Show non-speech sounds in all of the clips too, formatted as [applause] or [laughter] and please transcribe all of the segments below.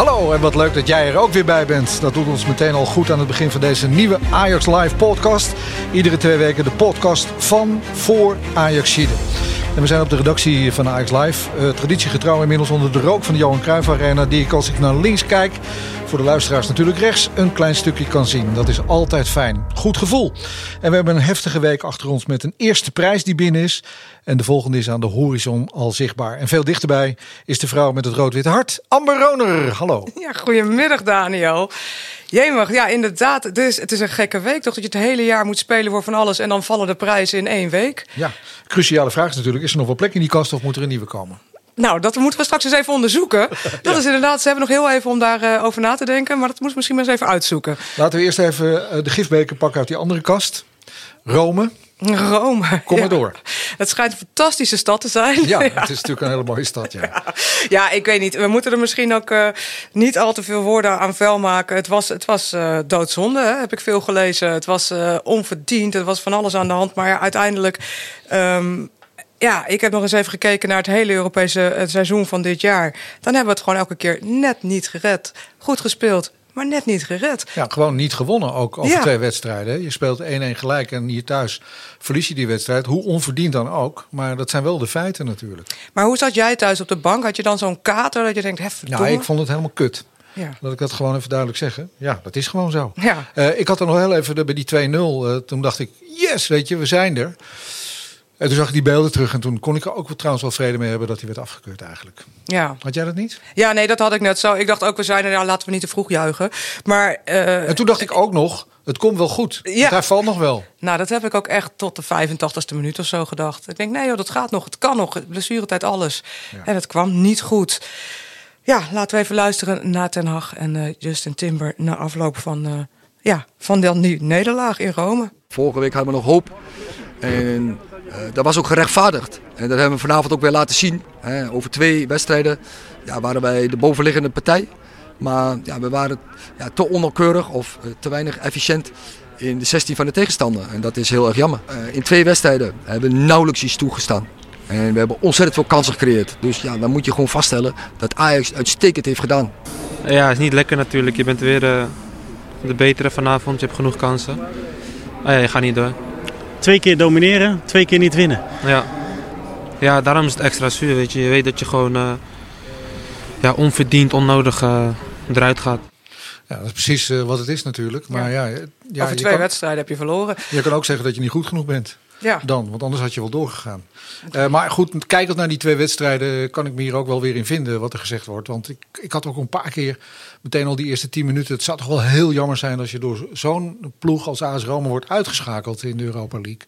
Hallo en wat leuk dat jij er ook weer bij bent. Dat doet ons meteen al goed aan het begin van deze nieuwe Ajax Live podcast. Iedere twee weken de podcast van voor Ajaxide. En we zijn op de redactie van Ajax Live. Uh, traditiegetrouw inmiddels onder de rook van de Johan Cruijff Arena. Die ik als ik naar links kijk, voor de luisteraars natuurlijk rechts, een klein stukje kan zien. Dat is altijd fijn. Goed gevoel. En we hebben een heftige week achter ons met een eerste prijs die binnen is. En de volgende is aan de horizon al zichtbaar. En veel dichterbij is de vrouw met het rood-witte hart, Amber Roner. Hallo. Ja, goedemiddag Daniel. Jemig, ja inderdaad. Dus het is een gekke week toch dat je het hele jaar moet spelen voor van alles en dan vallen de prijzen in één week. Ja, cruciale vraag is natuurlijk, is er nog wel plek in die kast of moet er een nieuwe komen? Nou, dat moeten we straks eens even onderzoeken. [laughs] Dat is inderdaad, ze hebben nog heel even om daarover uh, over na te denken. Maar dat moet misschien maar eens even uitzoeken. Laten we eerst even uh, de gifbeker pakken uit die andere kast. Rome. Rome. Kom maar door. Het schijnt een fantastische stad te zijn. Ja, [laughs] het is natuurlijk een hele mooie stad. Ja, ja. [laughs] ja ik weet niet. We moeten er misschien ook uh, niet al te veel woorden aan vuil maken. Het was, het was uh, doodzonde, hè? heb ik veel gelezen. Het was uh, onverdiend. Het was van alles aan de hand. Maar ja, uiteindelijk. Um, ja, ik heb nog eens even gekeken naar het hele Europese seizoen van dit jaar. Dan hebben we het gewoon elke keer net niet gered. Goed gespeeld, maar net niet gered. Ja, gewoon niet gewonnen ook over ja. twee wedstrijden. Je speelt 1-1 gelijk en hier thuis verlies je die wedstrijd. Hoe onverdiend dan ook. Maar dat zijn wel de feiten natuurlijk. Maar hoe zat jij thuis op de bank? Had je dan zo'n kater dat je denkt, hef, Nou, ik vond het helemaal kut. Ja. Laat ik dat gewoon even duidelijk zeggen. Ja, dat is gewoon zo. Ja. Uh, ik had er nog heel even bij die 2-0. Uh, toen dacht ik, yes, weet je, we zijn er. En toen zag ik die beelden terug en toen kon ik er ook trouwens wel vrede mee hebben dat hij werd afgekeurd eigenlijk. Ja. Had jij dat niet? Ja, nee, dat had ik net zo. Ik dacht ook, we zijn er, laten we niet te vroeg juichen. Maar, uh, en toen dacht ik ook nog, het komt wel goed. Ja. Hij valt nog wel. Nou, dat heb ik ook echt tot de 85ste minuut of zo gedacht. Ik denk, nee joh, dat gaat nog, het kan nog. Blessuretijd, alles. Ja. En het kwam niet goed. Ja, laten we even luisteren naar Ten Hag en uh, Justin Timber na afloop van, uh, ja, van die nederlaag in Rome. Vorige week hadden we nog hoop. En uh, dat was ook gerechtvaardigd. En dat hebben we vanavond ook weer laten zien. Hè. Over twee wedstrijden ja, waren wij de bovenliggende partij. Maar ja, we waren ja, te onnauwkeurig of uh, te weinig efficiënt in de 16 van de tegenstander. En dat is heel erg jammer. Uh, in twee wedstrijden hebben we nauwelijks iets toegestaan. En we hebben ontzettend veel kansen gecreëerd. Dus ja, dan moet je gewoon vaststellen dat Ajax uitstekend heeft gedaan. Ja, is niet lekker natuurlijk. Je bent weer de betere vanavond. Je hebt genoeg kansen. Oh ja, je gaat niet door. Twee keer domineren, twee keer niet winnen. Ja, ja daarom is het extra zuur. Weet je. je weet dat je gewoon uh, ja, onverdiend, onnodig uh, eruit gaat. Ja, dat is precies uh, wat het is natuurlijk. Maar ja. Ja, ja, Over twee kan, wedstrijden heb je verloren. Je kan ook zeggen dat je niet goed genoeg bent. Ja. Dan, want anders had je wel doorgegaan. Uh, maar goed, kijkend naar die twee wedstrijden kan ik me hier ook wel weer in vinden wat er gezegd wordt. Want ik, ik had ook een paar keer meteen al die eerste tien minuten. Het zou toch wel heel jammer zijn als je door zo'n ploeg als AS Rome wordt uitgeschakeld in de Europa League.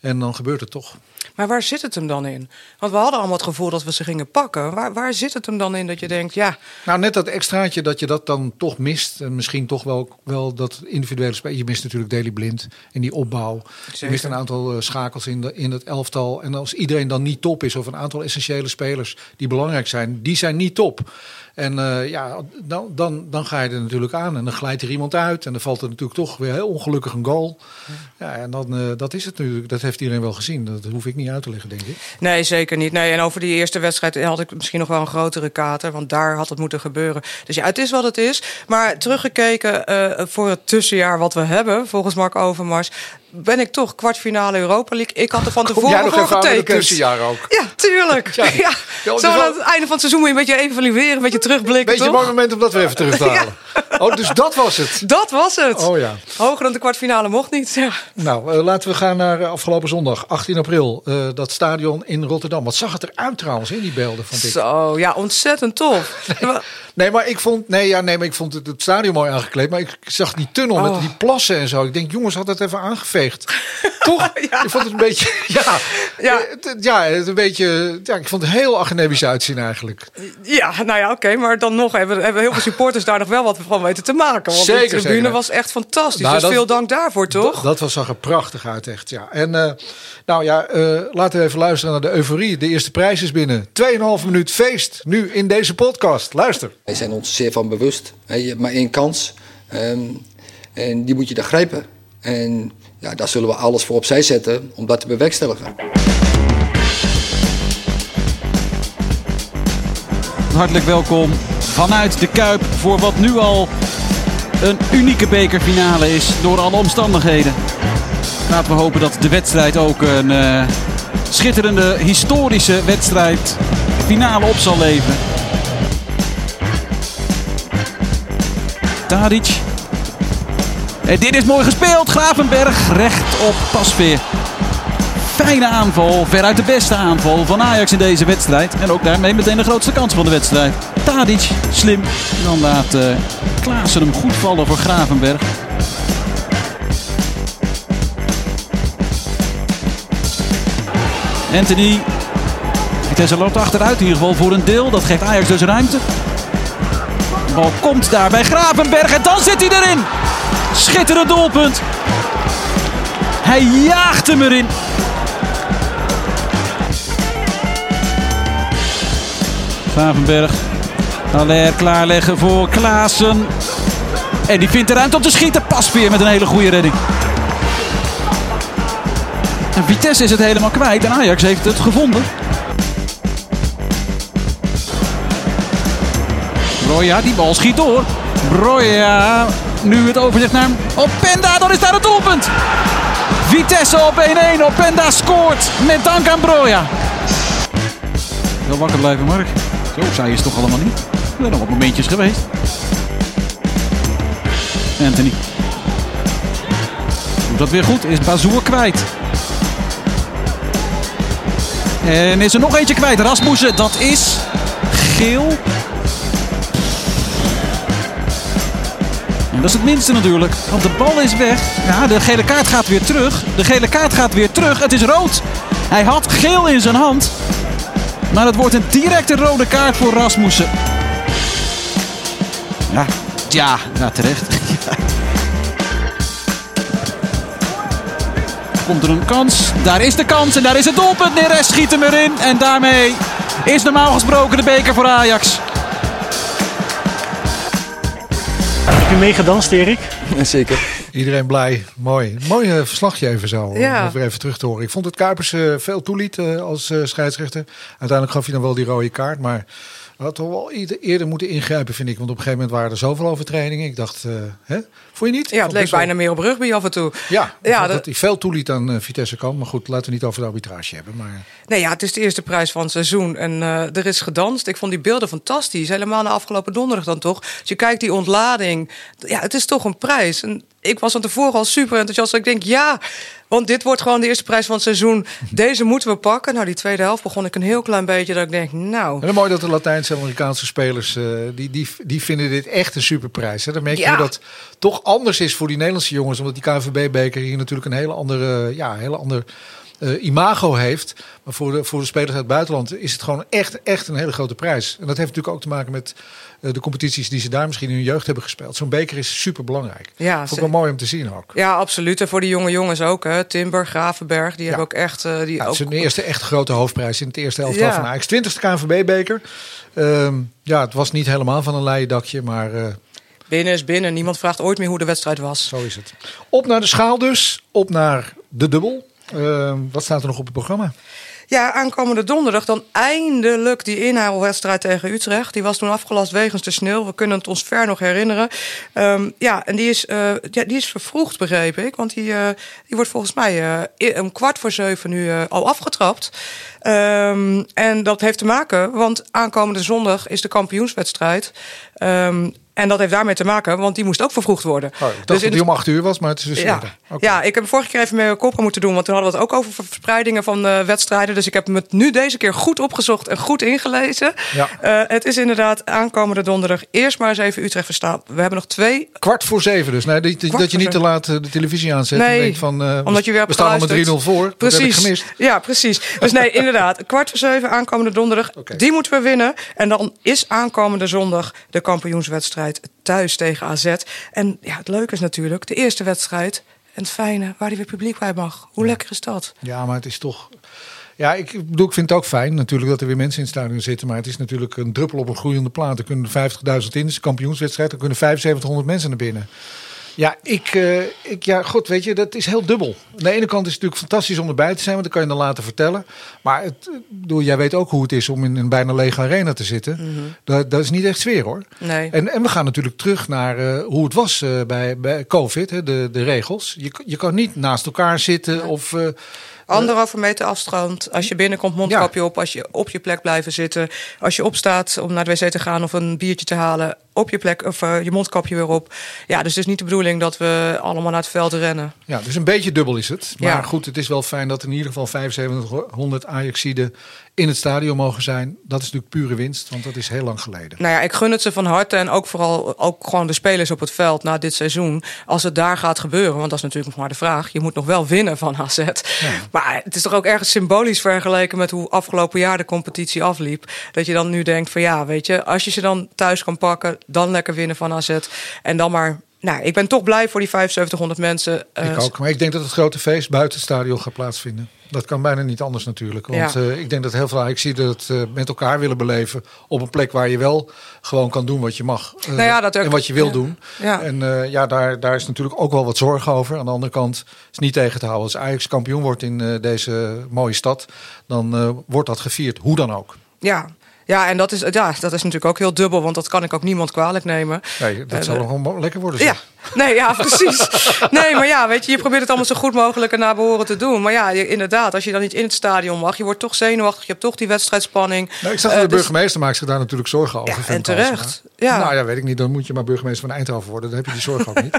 En dan gebeurt het toch. Maar waar zit het hem dan in? Want we hadden allemaal het gevoel dat we ze gingen pakken. Waar, waar zit het hem dan in dat je denkt, ja... Nou, net dat extraatje dat je dat dan toch mist. En misschien toch wel, wel dat individuele spel. Je mist natuurlijk Daily Blind in die opbouw. Zeker. Je mist een aantal uh, schakels in, de, in het elftal. En als iedereen dan niet top is, of een aantal essentiële spelers die belangrijk zijn, die zijn niet top. En uh, ja, dan, dan, dan ga je er natuurlijk aan. En dan glijdt er iemand uit. En dan valt er natuurlijk toch weer heel ongelukkig een goal. Ja, en dan, uh, dat is het natuurlijk. Dat heeft iedereen wel gezien. Dat hoef ik niet uit te leggen, denk ik. Nee, zeker niet. Nee, en over die eerste wedstrijd had ik misschien nog wel een grotere kater. Want daar had het moeten gebeuren. Dus ja, het is wat het is. Maar teruggekeken uh, voor het tussenjaar wat we hebben, volgens Mark Overmars ben ik toch kwartfinale Europa League. Ik had er van tevoren Jij nog voor getekend. tussenjaar ook. Ja, tuurlijk. ja. [laughs] ja. Zo aan het einde van het seizoen moet je een beetje evalueren, een beetje terugblikken, Beetje een mooi moment om dat weer even terug te [laughs] halen. Oh, dus dat was het. Dat was het. Oh ja. Hoger dan de kwartfinale mocht niet. Ja. Nou, eh, laten we gaan naar eh, afgelopen zondag, 18 april. eh, dat stadion in Rotterdam. Wat zag het eruit trouwens in die beelden, vond ik. Zo, ja, ontzettend tof. [laughs] Nee, maar ik vond, nee, ja, nee, maar ik vond het, het stadion mooi aangekleed. Maar ik zag die tunnel Oh. met die plassen en zo. Ik denk, jongens, had het even aangeveegd. [laughs] Toch? [laughs] Ik vond het een beetje, [laughs] ja, Ja. eh, ja, het een beetje, ja, ik vond het heel academisch uitzien eigenlijk. Ja, nou ja, oké. maar dan nog hebben, hebben heel veel supporters daar nog wel wat van weten te maken. Want Zeker, de tribune zeker. was echt fantastisch. Nou, dus dat- veel dank daarvoor, toch? Dat was, zag er prachtig uit, echt, ja. En eh, nou ja, eh, laten we even luisteren naar de euforie. De eerste prijs is binnen. 2,5 minuut feest, nu in deze podcast. Luister. Wij zijn ons zeer van bewust. Hè, Je hebt maar één kans. ehm, en die moet je dan grijpen. En ja, daar zullen we alles voor opzij zetten om dat te bewerkstelligen. Hartelijk welkom vanuit de Kuip voor wat nu al een unieke bekerfinale is door alle omstandigheden. Laten we hopen dat de wedstrijd ook een eh, schitterende historische wedstrijd finale op zal leveren. Tadic. En dit is mooi gespeeld. Gravenberg recht op Pasveer. Fijne aanval, veruit de beste aanval van Ajax in deze wedstrijd. En ook daarmee meteen de grootste kans van de wedstrijd. Tadic, slim. Dan laat eh Klaassen hem goed vallen voor Gravenberg. Anthony. Vitesse loopt achteruit in ieder geval voor een deel. Dat geeft Ajax dus ruimte. De bal komt daar bij Gravenberg en dan zit hij erin. Schitterend doelpunt. Hij jaagt hem erin. Gravenberg. Aller klaarleggen voor Klaassen. En die vindt de ruimte om te schieten. Pas weer met een hele goede redding. En Vitesse is het helemaal kwijt en Ajax heeft het gevonden. Broja, die bal schiet door. Broja, nu het overzicht naar Openda, dan is daar het doelpunt. Vitesse op 1-1, Openda scoort met dank aan Broja. Wel wakker blijven, Mark. Zo saai is het toch allemaal niet. Er zijn nog wat momentjes geweest. Anthony. Doet dat weer goed, is Bazoer kwijt. En is er nog eentje kwijt, Rasmussen. Dat is geel. Dat is het minste natuurlijk, want de bal is weg. Ja, de gele kaart gaat weer terug. De gele kaart gaat weer terug. Het is rood. Hij had geel in zijn hand. Maar het wordt een directe rode kaart voor Rasmussen. Ja, ja, terecht. [laughs] Komt er een kans? Daar is de kans en daar is het doelpunt. Neres schiet hem erin. En daarmee is normaal gesproken de beker voor Ajax. Heb je meegedanst, Erik? Zeker. Iedereen blij. Mooi. Mooi eh, verslagje even zo. Ja. Om weer even terug te horen. Ik vond het Kuipers eh, veel toeliet eh, als eh, scheidsrechter. Uiteindelijk gaf hij dan wel die rode kaart. Maar had toch wel eerder moeten ingrijpen, vind ik. Want op een gegeven moment waren er zoveel overtredingen. Ik dacht, eh, hè? Vond je niet? Ja, het leek wel- bijna meer op rugby af en toe. Ja, Ja, dat- dat hij veel toeliet aan eh, Vitesse kant. Maar goed, laten we niet over de arbitrage hebben. Maar Nee, ja, het is de eerste prijs van het seizoen. En eh, er is gedanst. Ik vond die beelden fantastisch. Helemaal na afgelopen donderdag dan toch. Als je kijkt die ontlading. Ja, het is toch een prijs. En ik was van tevoren al super enthousiast. Ik denk, ja, want dit wordt gewoon de eerste prijs van het seizoen. Deze moeten we pakken. Nou, die tweede helft begon ik een heel klein beetje dat ik denk, nou... En mooi dat de Latijnse en Amerikaanse spelers, eh, die, die, die vinden dit echt een superprijs. Hè? Dan merk je Ja. dat toch anders is voor die Nederlandse jongens. Omdat die KNVB-beker hier natuurlijk een hele andere, ja, hele ander eh, imago heeft. Maar voor de, voor de spelers uit het buitenland is het gewoon echt, echt een hele grote prijs. En dat heeft natuurlijk ook te maken met de competities die ze daar misschien in hun jeugd hebben gespeeld. Zo'n beker is super belangrijk. Ja, Vond ik wel mooi om te zien ook. Ja, absoluut. En voor die jonge jongens ook. Hè. Timber, Gravenberg, die hebben ook echt... eh, die Ja, het ook... is een eerste echt grote hoofdprijs in het eerste elftal Ja. van Ajax. 20ste KNVB-beker. Ehm, ja, het was niet helemaal van een leien dakje, maar eh, Binnen is binnen. Niemand vraagt ooit meer hoe de wedstrijd was. zo is het. Op naar de schaal dus. Op naar de dubbel. Ehm, wat staat er nog op het programma? Ja, aankomende donderdag dan eindelijk die inhaalwedstrijd tegen Utrecht. Die was toen afgelast wegens de sneeuw. We kunnen het ons ver nog herinneren. Um, ja, en die is, uh, ja, die is vervroegd, begreep ik. Want die, uh, die wordt volgens mij uh, om kwart voor zeven nu al afgetrapt. Um, en dat heeft te maken, want aankomende zondag is de kampioenswedstrijd. Um, en dat heeft daarmee te maken, want die moest ook vervroegd worden. Oh, ik dacht dus dat die om acht uur was, maar het is dus ja, ja, ik heb vorige keer even met koppen moeten doen, want toen hadden we het ook over verspreidingen van uh, wedstrijden. Dus ik heb het nu deze keer goed opgezocht en goed ingelezen. Ja. Uh, het is inderdaad aankomende donderdag eerst maar eens even Utrecht verstaan. We hebben nog twee. Kwart voor zeven dus. Nee, dat, dat je niet te laat de televisie aanzet. Nee, en denkt van, uh, omdat je weer we staan al met 3-0 voor. Precies. Dat heb ik gemist. Ja, precies. Dus nee, [laughs] inderdaad. Kwart voor zeven aankomende donderdag. Okay. Die moeten we winnen. En dan is aankomende zondag de kampioenswedstrijd thuis tegen AZ. En ja, het leuke is natuurlijk de eerste wedstrijd. En het fijne, waar die weer publiek bij mag. Hoe lekker is dat? Ja, maar het is toch... Ja, ik bedoel, ik vind het ook fijn natuurlijk dat er weer mensen in het stadion zitten. Maar het is natuurlijk een druppel op een groeiende plaat. Er kunnen 50.000 in, is een kampioenswedstrijd. Er kunnen 7500 mensen naar binnen. Ja, ik, uh, ik, ja, god, weet je, dat is heel dubbel. Aan de ene kant is het natuurlijk fantastisch om erbij te zijn, want dan kan je dan laten vertellen. Maar het, bedoel, jij weet ook hoe het is om in een bijna lege arena te zitten. Mm dat, dat, is niet echt sfeer hoor. Nee. En, en we gaan natuurlijk terug naar uh, hoe het was uh, bij, bij COVID, hè, de, de regels. Je, je kan niet naast elkaar zitten ja. of Anderhalve meter afstand. Als je binnenkomt, mondkapje ja. op. Als je op je plek blijven zitten. Als je opstaat om naar de wc te gaan of een biertje te halen. Op je plek of uh, je mondkapje weer op. Ja, dus het is niet de bedoeling dat we allemaal naar het veld rennen. Ja, dus een beetje dubbel is het. Maar ja. goed, het is wel fijn dat in ieder geval 7500 Ajaxiden in het stadion mogen zijn. Dat is natuurlijk pure winst, want dat is heel lang geleden. Nou ja, ik gun het ze van harte. En ook vooral ook gewoon de spelers op het veld na dit seizoen. Als het daar gaat gebeuren, want dat is natuurlijk nog maar de vraag. Je moet nog wel winnen van AZ. Ja. Maar het is toch ook ergens symbolisch vergeleken met hoe afgelopen jaar de competitie afliep. Dat je dan nu denkt van ja, weet je, als je ze dan thuis kan pakken, dan lekker winnen van AZ. En dan maar nou, ik ben toch blij voor die 7500 mensen. Ik uh, ook, maar ik denk dat het grote feest buiten het stadion gaat plaatsvinden. Dat kan bijna niet anders natuurlijk. Want ja. uh, ik denk dat heel veel ik zie dat het uh, met elkaar willen beleven op een plek waar je wel gewoon kan doen wat je mag uh, nou ja, dat ook, en wat je wil ja. doen. Ja. En ja, daar, daar is natuurlijk ook wel wat zorg over. Aan de andere kant is niet tegen te houden. Als Ajax kampioen wordt in deze mooie stad, dan wordt dat gevierd, hoe dan ook. Ja, ja, en dat is, ja, dat is natuurlijk ook heel dubbel, want dat kan ik ook niemand kwalijk nemen. Nee, dat zal gewoon lekker worden. Zeg. Ja, nee, ja, precies. nee, maar ja, weet je, je probeert het allemaal zo goed mogelijk en naar behoren te doen. Maar ja, inderdaad, als je dan niet in het stadion mag, je wordt toch zenuwachtig, je hebt toch die wedstrijdspanning. Nou, ik zag uh, de burgemeester maakt zich daar natuurlijk zorgen over. Ja, en terecht. Ja. Nou ja, weet ik niet, dan moet je maar burgemeester van Eindhoven worden. Dan heb je die zorg ook niet.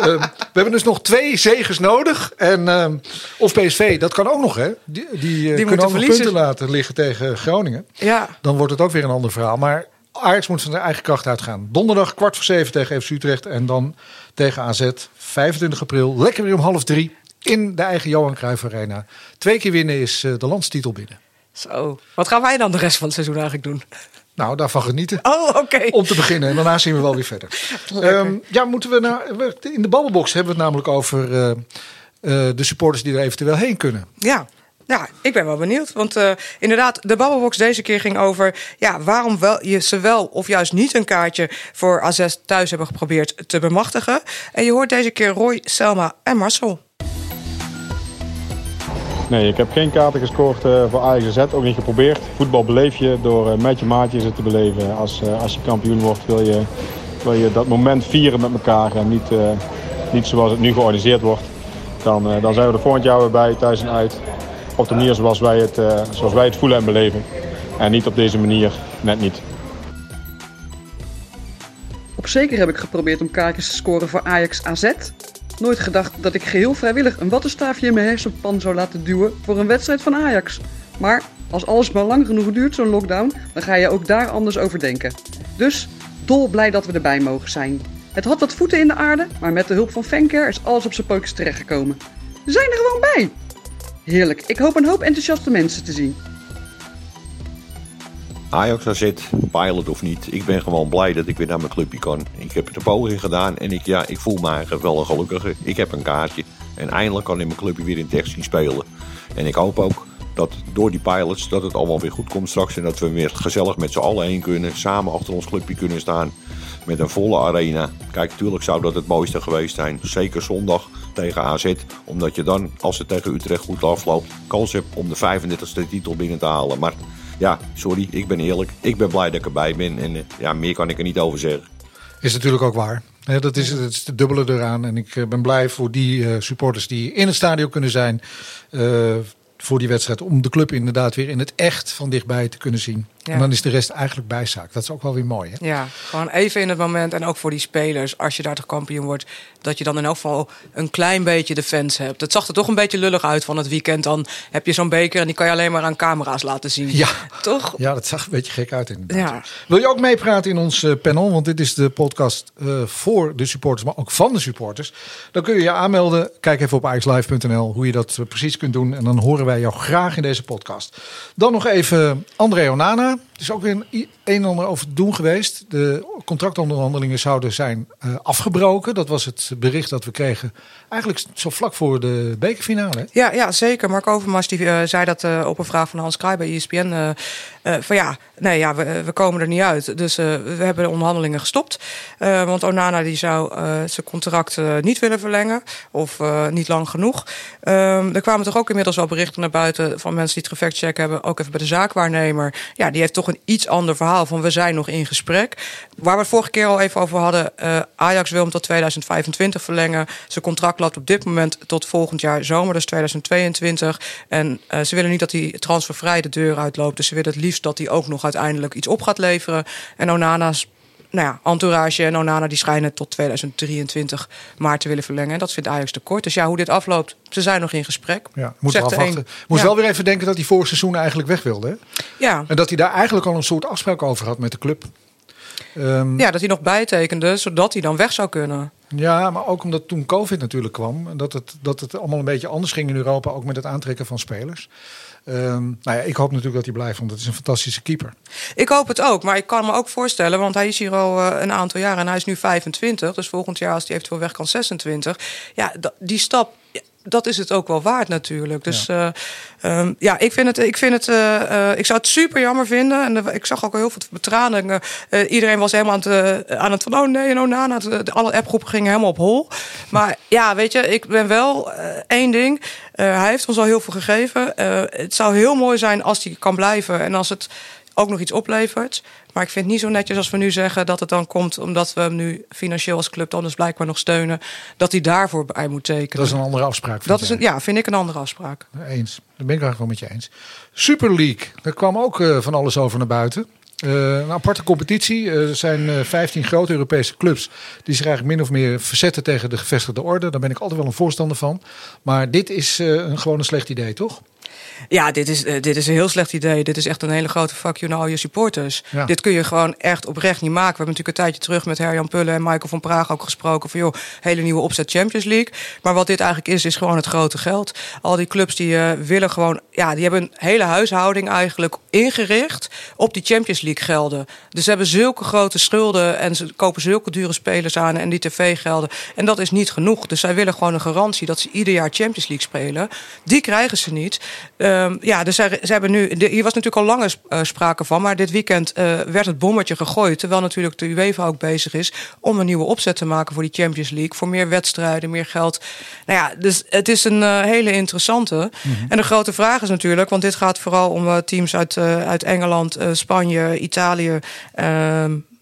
um, [laughs] we hebben dus nog twee zegens nodig. En, um, of PSV, dat kan ook nog, hè? Die, die, uh, die kunnen ook punten laten liggen tegen Groningen. Ja. Dan wordt het ook weer een ander verhaal. Maar Ajax moet van zijn eigen kracht uitgaan. Donderdag kwart voor zeven tegen FC Utrecht. En dan tegen AZ 25 april. Lekker weer om half drie in de eigen Johan Cruijff Arena. Twee keer winnen is uh, de landstitel binnen. Zo, wat gaan wij dan de rest van het seizoen eigenlijk doen? Nou, daarvan genieten. Oh, oké. Okay. Om te beginnen. En daarna zien we wel weer verder. [laughs] Um, ja, moeten we naar. In de babbelbox hebben we het namelijk over uh, uh, de supporters die er eventueel heen kunnen. Ja. Ja, ik ben wel benieuwd. Want uh, inderdaad, de Babbelbox deze keer ging over... Ja, waarom wel, je ze wel of juist niet een kaartje voor AZ thuis hebben geprobeerd te bemachtigen. En je hoort deze keer Roy, Selma en Marcel. Nee, ik heb geen kaarten gescoord uh, voor Ajax ook niet geprobeerd. Voetbal beleef je door uh, met je maatjes het te beleven. Als, als je kampioen wordt wil je, wil je dat moment vieren met elkaar en niet, niet zoals het nu georganiseerd wordt. Dan, dan zijn we er volgend jaar weer bij, thuis en uit op de manier zoals wij het, uh, zoals wij het voelen en beleven. En niet op deze manier, net niet. Op zeker heb ik geprobeerd om kaartjes te scoren voor Ajax AZ. Nooit gedacht dat ik geheel vrijwillig een wattenstaafje in mijn hersenpan zou laten duwen voor een wedstrijd van Ajax. Maar als alles maar lang genoeg duurt, zo'n lockdown, dan ga je ook daar anders over denken. Dus dol blij dat we erbij mogen zijn. Het had wat voeten in de aarde, maar met de hulp van Fanker is alles op zijn pootjes terechtgekomen. We zijn er gewoon bij! Heerlijk. Ik hoop een hoop enthousiaste mensen te zien. Ajax AZ, pilot of niet, ik ben gewoon blij dat ik weer naar mijn clubje kan. Ik heb het een poging gedaan en ik, ja, ik voel me eigenlijk wel een gelukkige. Ik heb een kaartje en eindelijk kan ik mijn clubje weer in het zien spelen. En ik hoop ook dat door die pilots dat het allemaal weer goed komt straks. En dat we weer gezellig met z'n allen heen kunnen. Samen achter ons clubje kunnen staan. Met een volle arena. Kijk, natuurlijk zou dat het mooiste geweest zijn. Zeker zondag tegen AZ. Omdat je dan, als het tegen Utrecht goed afloopt, kans hebt om de 35e titel binnen te halen. Maar ja, sorry, ik ben eerlijk. Ik ben blij dat ik erbij ben. En eh, ja, meer kan ik er niet over zeggen. Is natuurlijk ook waar. Dat, is, is de dubbele eraan. En ik eh, ben blij voor die eh, supporters die in het stadion kunnen zijn. voor die wedstrijd. Om de club inderdaad weer in het echt van dichtbij te kunnen zien. Ja. En dan is de rest eigenlijk bijzaak. Dat is ook wel weer mooi. Hè? Ja, gewoon even in het moment. En ook voor die spelers, als je daar toch kampioen wordt, dat je dan in elk geval een klein beetje de fans hebt. Het zag er toch een beetje lullig uit van het weekend. Dan heb je zo'n beker en die kan je alleen maar aan camera's laten zien. Ja. Toch? Ja, dat zag een beetje gek uit inderdaad. Ja. Wil je ook meepraten in ons eh, panel? Want dit is de podcast eh, voor de supporters, maar ook van de supporters. Dan kun je je aanmelden. Kijk even op ixlive.nl hoe je dat eh, precies kunt doen. En dan horen wij jou graag in deze podcast. Dan nog even André Onana. Er is ook weer een, en ander over te doen geweest. De contractonderhandelingen zouden zijn eh, afgebroken. Dat was het bericht dat we kregen. Eigenlijk zo vlak voor de bekerfinale. Ja, ja, zeker. Mark Overmars die, eh, zei dat eh, op een vraag van Hans Kraai bij ESPN. van ja, nee, ja we, we komen er niet uit. Dus we hebben de onderhandelingen gestopt. Want Onana die zou zijn contract niet willen verlengen. Of niet lang genoeg. Ehm, er kwamen toch ook inmiddels wel berichten naar buiten... van mensen die het gefact-check hebben. Ook even bij de zaakwaarnemer. Ja, die heeft toch een iets ander verhaal van... we zijn nog in gesprek. Waar we het vorige keer al even over hadden... eh, Ajax wil hem tot 2025 verlengen. Zijn contract loopt op dit moment tot volgend jaar zomer, dus 2022. En eh, ze willen niet dat hij transfervrij de deur uitloopt. Dus ze willen het liefst dat hij ook nog uiteindelijk iets op gaat leveren. En Onana's nou ja, entourage en Onana die schijnen tot 2023 maart te willen verlengen. En dat vindt Ajax te kort. Dus ja, hoe dit afloopt, ze zijn nog in gesprek. Ja, moet Zegt de afwachten. een. Moest Ja. wel weer even denken dat hij vorig seizoen eigenlijk weg wilde. Hè? Ja. En dat hij daar eigenlijk al een soort afspraak over had met de club. Ehm, ja, dat hij nog bijtekende, zodat hij dan weg zou kunnen. Ja, maar ook omdat toen COVID natuurlijk kwam. En dat het, dat het allemaal een beetje anders ging in Europa. Ook met het aantrekken van spelers. Ehm, nou ja, ik hoop natuurlijk dat hij blijft. Want het is een fantastische keeper. Ik hoop het ook, maar ik kan me ook voorstellen, want hij is hier al eh, een aantal jaar en hij is nu 25. Dus volgend jaar, als hij eventueel weg kan, 26. Ja, die stap. Dat is het ook wel waard natuurlijk. Dus ja, um, ja ik vind het. Ik, vind het uh, uh, ik zou het super jammer vinden. En ik zag ook al heel veel betraningen. Iedereen was helemaal aan het, aan het van. Oh nee, no, na. De, alle appgroepen gingen helemaal op hol. Maar ja, weet je, ik ben wel één ding. hij heeft ons al heel veel gegeven. het zou heel mooi zijn als hij kan blijven. En als het ook nog iets oplevert. Maar ik vind het niet zo netjes als we nu zeggen dat het dan komt omdat we hem nu financieel als club dan dus blijkbaar nog steunen. Dat hij daarvoor bij moet tekenen. Dat is een andere afspraak. Dat is een, ja, vind ik een andere afspraak. Eens. Dat ben ik eigenlijk wel met je eens. Super League. Daar kwam ook uh, van alles over naar buiten. Uh, een aparte competitie. Er zijn uh, 15 grote Europese clubs die zich eigenlijk min of meer verzetten tegen de gevestigde orde. Daar ben ik altijd wel een voorstander van. Maar dit is een, gewoon een slecht idee, toch? Ja, dit is, uh, dit is een heel slecht idee. Dit is echt een hele grote fuck you naar al je supporters. Ja. Dit kun je gewoon echt oprecht niet maken. We hebben natuurlijk een tijdje terug met Herjan Pullen en Michael van Praag ook gesproken van joh, hele nieuwe opzet Champions League. Maar wat dit eigenlijk is, is gewoon het grote geld. Al die clubs die uh, willen gewoon, ja, die hebben een hele huishouding eigenlijk ingericht op die Champions League gelden. Dus ze hebben zulke grote schulden en ze kopen zulke dure spelers aan en die tv-gelden. En dat is niet genoeg. Dus zij willen gewoon een garantie dat ze ieder jaar Champions League spelen. Die krijgen ze niet. Um, ja, dus zij, ze hebben nu. De, hier was natuurlijk al langer uh, sprake van, maar dit weekend uh, werd het bommetje gegooid. Terwijl natuurlijk de UEFA ook bezig is om een nieuwe opzet te maken voor die Champions League. Voor meer wedstrijden, meer geld. Nou ja, dus het is een uh, hele interessante. Mm -hmm. En de grote vraag is natuurlijk, want dit gaat vooral om teams uit, uit Engeland, Spanje, Italië.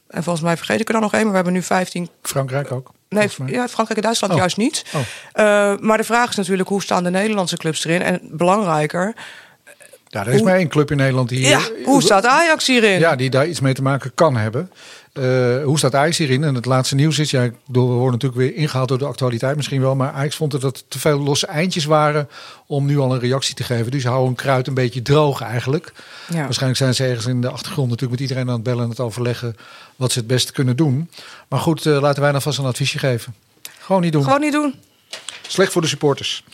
En volgens mij vergeet ik er dan nog één, maar we hebben nu 15. Frankrijk ook. Nee, ja, Frankrijk en Duitsland oh. juist niet. Oh. Uh, maar de vraag is natuurlijk hoe staan de Nederlandse clubs erin? En belangrijker. Ja, er is hoe, maar één club in Nederland die. Ja, hoe staat Ajax hierin? Ja, die daar iets mee te maken kan hebben. Uh, hoe staat Ajax hierin? En het laatste nieuws is, ja, we worden natuurlijk weer ingehaald door de actualiteit misschien wel, maar Ajax vond dat het te veel losse eindjes waren om nu al een reactie te geven. Dus houden een kruid een beetje droog eigenlijk. Ja. Waarschijnlijk zijn ze ergens in de achtergrond natuurlijk met iedereen aan het bellen en het overleggen wat ze het beste kunnen doen. Maar goed, uh, laten wij dan vast een adviesje geven. Gewoon niet doen. Gewoon niet doen. Slecht voor de supporters.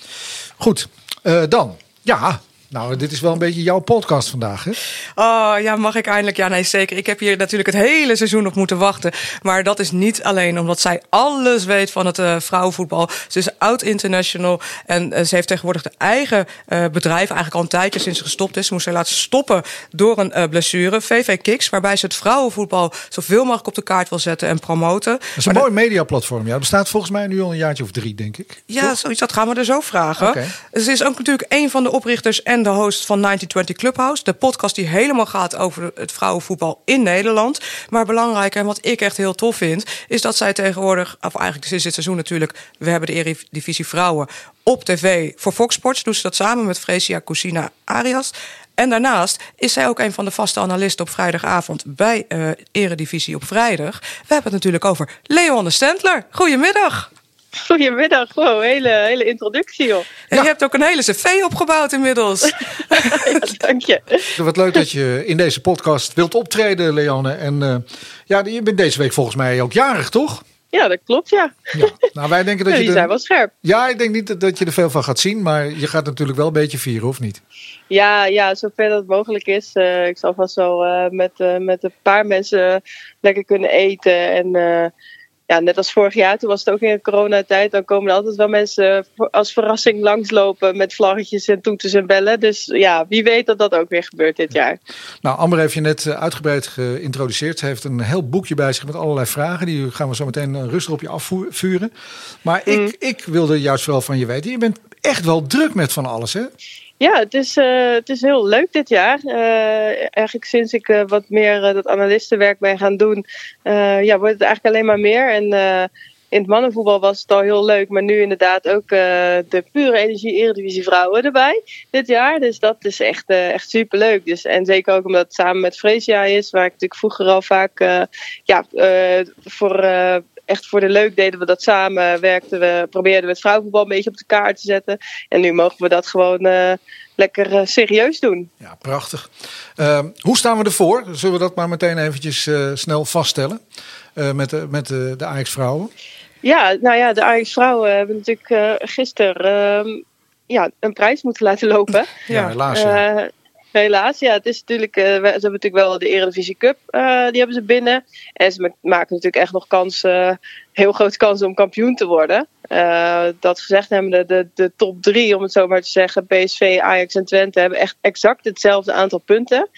Goed, uh, dan. Ja, nou, dit is wel een beetje jouw podcast vandaag, hè? Oh ja, mag ik eindelijk? Ja, nee, zeker. Ik heb hier natuurlijk het hele seizoen op moeten wachten. Maar dat is niet alleen omdat zij alles weet van het uh, vrouwenvoetbal. Ze is oud-international en uh, ze heeft tegenwoordig de eigen uh, bedrijf. Eigenlijk al een tijdje sinds ze gestopt is. Ze moest zij laten stoppen door een blessure. VV Kicks, waarbij ze het vrouwenvoetbal zoveel mogelijk op de kaart wil zetten en promoten. Dat is een maar mooi mediaplatform. Ja, bestaat volgens mij nu al een jaartje of drie, denk ik. Ja, Toch? zoiets. Dat gaan we er zo vragen. Okay. Ze is ook natuurlijk een van de oprichters en de host van 1920 Clubhouse. De podcast die helemaal gaat over het vrouwenvoetbal in Nederland. Maar belangrijk en wat ik echt heel tof vind, is dat zij tegenwoordig, of eigenlijk sinds dit seizoen natuurlijk, we hebben de Eredivisie Vrouwen op tv voor Fox Sports. Doen ze dat samen met Fresia Cousina Arias. En daarnaast is zij ook een van de vaste analisten op vrijdagavond bij uh, Eredivisie op vrijdag. We hebben het natuurlijk over Leon de Stentler. Goedemiddag. Goedemiddag, wow, hele, hele introductie joh. En je hebt ook een hele cv opgebouwd inmiddels. [laughs] ja, dank je. Wat leuk dat je in deze podcast wilt optreden, Leanne. En uh, ja, je bent deze week volgens mij ook jarig, toch? Ja, dat klopt, ja. ja. Nou, wij denken dat ja, [laughs] je. Die zijn wel scherp. Ja, ik denk niet dat je er veel van gaat zien, maar je gaat natuurlijk wel een beetje vieren, of niet? Ja, ja zover dat mogelijk is. Uh, ik zal vast wel uh, met, uh, met een paar mensen lekker kunnen eten. En ja, net als vorig jaar, toen was het ook in de coronatijd. Dan komen er altijd wel mensen als verrassing langslopen met vlaggetjes en toeters en bellen. Dus ja, wie weet dat dat ook weer gebeurt dit jaar. Nou, Amber heeft je net uitgebreid geïntroduceerd. Ze heeft een heel boekje bij zich met allerlei vragen. Die gaan we zo meteen rustig op je afvuren. Maar ik, mm. ik wilde juist wel van je weten. Je bent echt wel druk met van alles, hè? Ja, het is, uh, het is heel leuk dit jaar. Uh, eigenlijk sinds ik uh, wat meer dat analistenwerk ben gaan doen, ja, wordt het eigenlijk alleen maar meer. En in het mannenvoetbal was het al heel leuk, maar nu inderdaad ook de pure energie Eredivisie vrouwen erbij dit jaar. Dus dat is echt, echt super leuk. Dus, en zeker ook omdat het samen met Fresia is, waar ik natuurlijk vroeger al vaak ja, voor echt voor de leuk deden we dat samen. Werkten we, probeerden we het vrouwenvoetbal een beetje op de kaart te zetten. En nu mogen we dat gewoon uh, lekker uh, serieus doen. Ja, prachtig. Uh, hoe staan we ervoor? Zullen we dat maar meteen eventjes uh, snel vaststellen met, de, met de, de Ajax-vrouwen? Ja, nou ja, de Ajax-vrouwen hebben natuurlijk gisteren ehm, ja, een prijs moeten laten lopen. Ja, helaas. Ja. Helaas, ja. Het is natuurlijk, uh, ze hebben natuurlijk wel de Eredivisie Cup, uh, die hebben ze binnen. En ze maken natuurlijk echt nog kans, uh, heel grote kans om kampioen te worden. dat gezegd hebben de, de, de top drie, om het zo maar te zeggen, PSV, Ajax en Twente, hebben echt exact hetzelfde aantal punten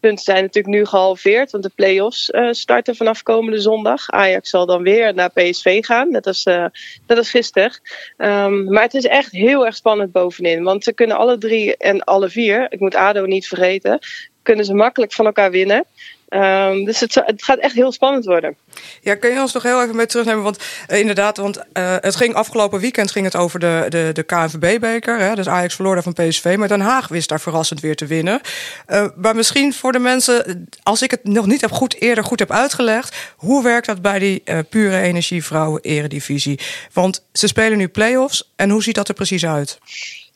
punten zijn natuurlijk nu gehalveerd, want de play-offs uh, starten vanaf komende zondag. Ajax zal dan weer naar PSV gaan, net als, uh, net als gisteren. Um, maar het is echt heel erg spannend bovenin, want ze kunnen alle drie en alle vier, ik moet ADO niet vergeten, kunnen ze makkelijk van elkaar winnen. Um, dus het, gaat echt heel spannend worden. Ja, kun je ons nog heel even mee terugnemen? Want uh, inderdaad, want uh, het ging afgelopen weekend ging het over de, de, de KNVB-beker. Dus Ajax verloor daar van PSV. Maar Den Haag wist daar verrassend weer te winnen. Uh, maar misschien voor de mensen, als ik het nog niet heb goed, eerder goed heb uitgelegd... hoe werkt dat bij die pure energievrouwen-eredivisie? Want ze spelen nu play-offs. En hoe ziet dat er precies uit?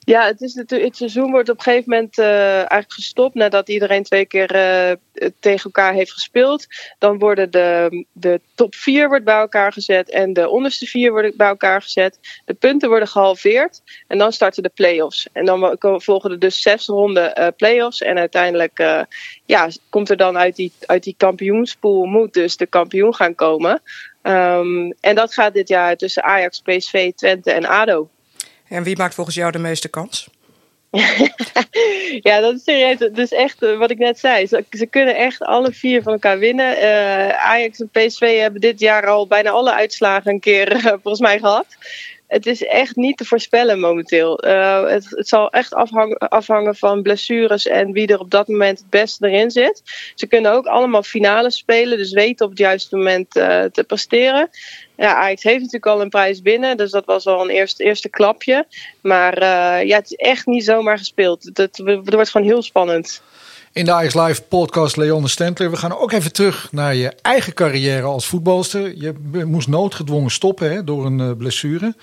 Ja, het, is het seizoen wordt op een gegeven moment uh, eigenlijk gestopt nadat iedereen twee keer uh, tegen elkaar heeft gespeeld. Dan worden de, de top vier wordt bij elkaar gezet en de onderste vier worden bij elkaar gezet. De punten worden gehalveerd en dan starten de play-offs. En dan volgen er dus zes ronden uh, play-offs en uiteindelijk ja, komt er dan uit die, uit die kampioenspool moet dus de kampioen gaan komen. Um, en dat gaat dit jaar tussen Ajax, PSV, Twente en ADO. En wie maakt volgens jou de meeste kans? [laughs] ja, dat is serieus. Dus echt uh, wat ik net zei. Ze, kunnen echt alle vier van elkaar winnen. Uh, Ajax en PSV hebben dit jaar al bijna alle uitslagen een keer uh, volgens mij gehad het is echt niet te voorspellen momenteel. Het, zal echt afhangen, van blessures en wie er op dat moment het beste erin zit. Ze kunnen ook allemaal finales spelen, dus weten op het juiste moment te presteren. Ja, Ajax heeft natuurlijk al een prijs binnen, dus dat was al een eerste, eerste klapje. Maar uh, ja, het is echt niet zomaar gespeeld. Het, het, wordt gewoon heel spannend. In de Ajax Live podcast Leon Stentler. We gaan ook even terug naar je eigen carrière als voetbalster. Je moest noodgedwongen stoppen hè, door een uh, blessure.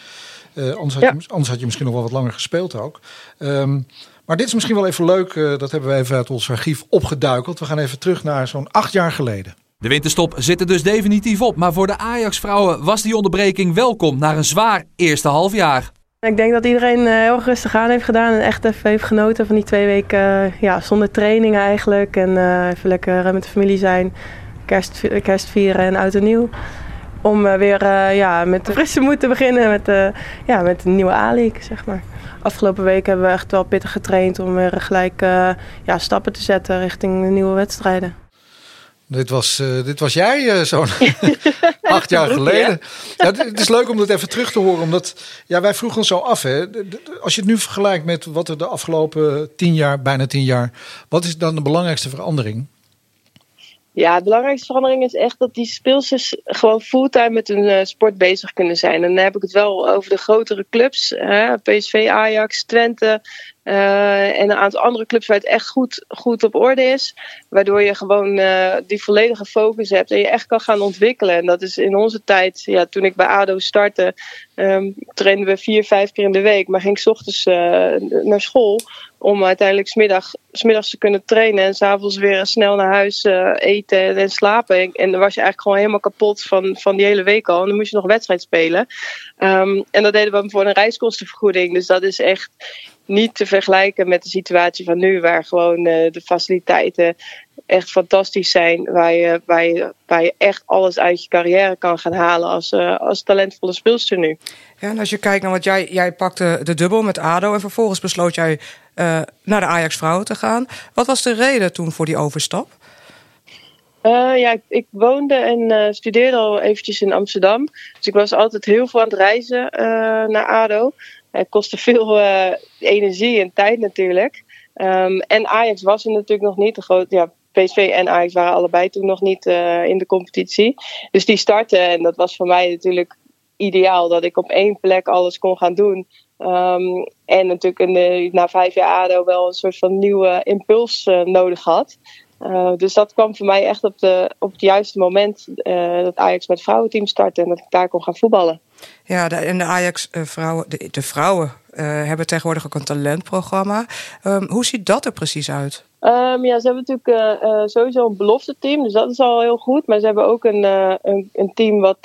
Uh, anders, had ja. je, anders had je misschien nog wel wat langer gespeeld ook. Um, maar dit is misschien wel even leuk. Dat hebben we even uit ons archief opgeduikeld. We gaan even terug naar zo'n acht jaar geleden. De winterstop zit er dus definitief op. Maar voor de Ajax-vrouwen was die onderbreking welkom naar een zwaar eerste halfjaar. Ik denk dat iedereen eh, heel rustig aan heeft gedaan en echt even heeft genoten van die twee weken eh, ja, zonder training eigenlijk. En eh, even lekker met de familie zijn, kerst, kerst vieren en oud en nieuw. Om weer ja, met de frisse moed te beginnen met, ja, met een nieuwe A-League, zeg maar. Afgelopen week hebben we echt wel pittig getraind om weer gelijk ja, stappen te zetten richting de nieuwe wedstrijden. Dit was, uh, dit was jij uh, zo'n [laughs] acht jaar geleden. Ja, het is leuk om dat even terug te horen. Omdat ja, wij vroegen ons zo af. Hè, als je het nu vergelijkt met wat er de afgelopen tien jaar, bijna tien jaar. Wat is dan de belangrijkste verandering? Ja, de belangrijkste verandering is echt dat die speelsters gewoon fulltime met hun uh, sport bezig kunnen zijn. En dan heb ik het wel over de grotere clubs. PSV, Ajax, Twente, uh, en een aantal andere clubs waar het echt goed, goed op orde is. Waardoor je gewoon uh, die volledige focus hebt en je echt kan gaan ontwikkelen. En dat is in onze tijd, ja, toen ik bij ADO startte, um, trainden we vier, vijf keer in de week. Maar ging ik ochtends uh, naar school om uiteindelijk smiddag, smiddags te kunnen trainen. En s'avonds weer snel naar huis eten en slapen. En dan was je eigenlijk gewoon helemaal kapot van, van die hele week al. En dan moest je nog wedstrijd spelen. Um, en dat deden we voor een reiskostenvergoeding. Dus dat is echt niet te vergelijken met de situatie van nu, waar gewoon uh, de faciliteiten echt fantastisch zijn. Waar je, waar, je, waar je echt alles uit je carrière kan gaan halen als, uh, als talentvolle speelster nu. Ja, en als je kijkt naar wat jij, jij pakte de dubbel met ADO en vervolgens besloot jij uh, naar de Ajax vrouwen te gaan. Wat was de reden toen voor die overstap? Uh, ja, ik, ik, woonde en studeerde al eventjes in Amsterdam. Dus ik was altijd heel veel aan het reizen naar ADO. Het kostte veel uh, energie en tijd natuurlijk. Um, en Ajax was er natuurlijk nog niet. De ja, PSV en Ajax waren allebei toen nog niet uh, in de competitie. Dus die starten en dat was voor mij natuurlijk ideaal dat ik op één plek alles kon gaan doen. Um, en natuurlijk de, na vijf jaar ADO wel een soort van nieuwe impuls uh, nodig had. Dus dat kwam voor mij echt op, de, op het juiste moment dat Ajax met vrouwenteam startte en dat ik daar kon gaan voetballen. Ja, de, en de Ajax-vrouwen, de, de, vrouwen uh, hebben tegenwoordig ook een talentprogramma. Um, hoe ziet dat er precies uit? Um, ja, ze hebben natuurlijk uh, sowieso een belofte team, dus dat is al heel goed. Maar ze hebben ook een, een, een, team wat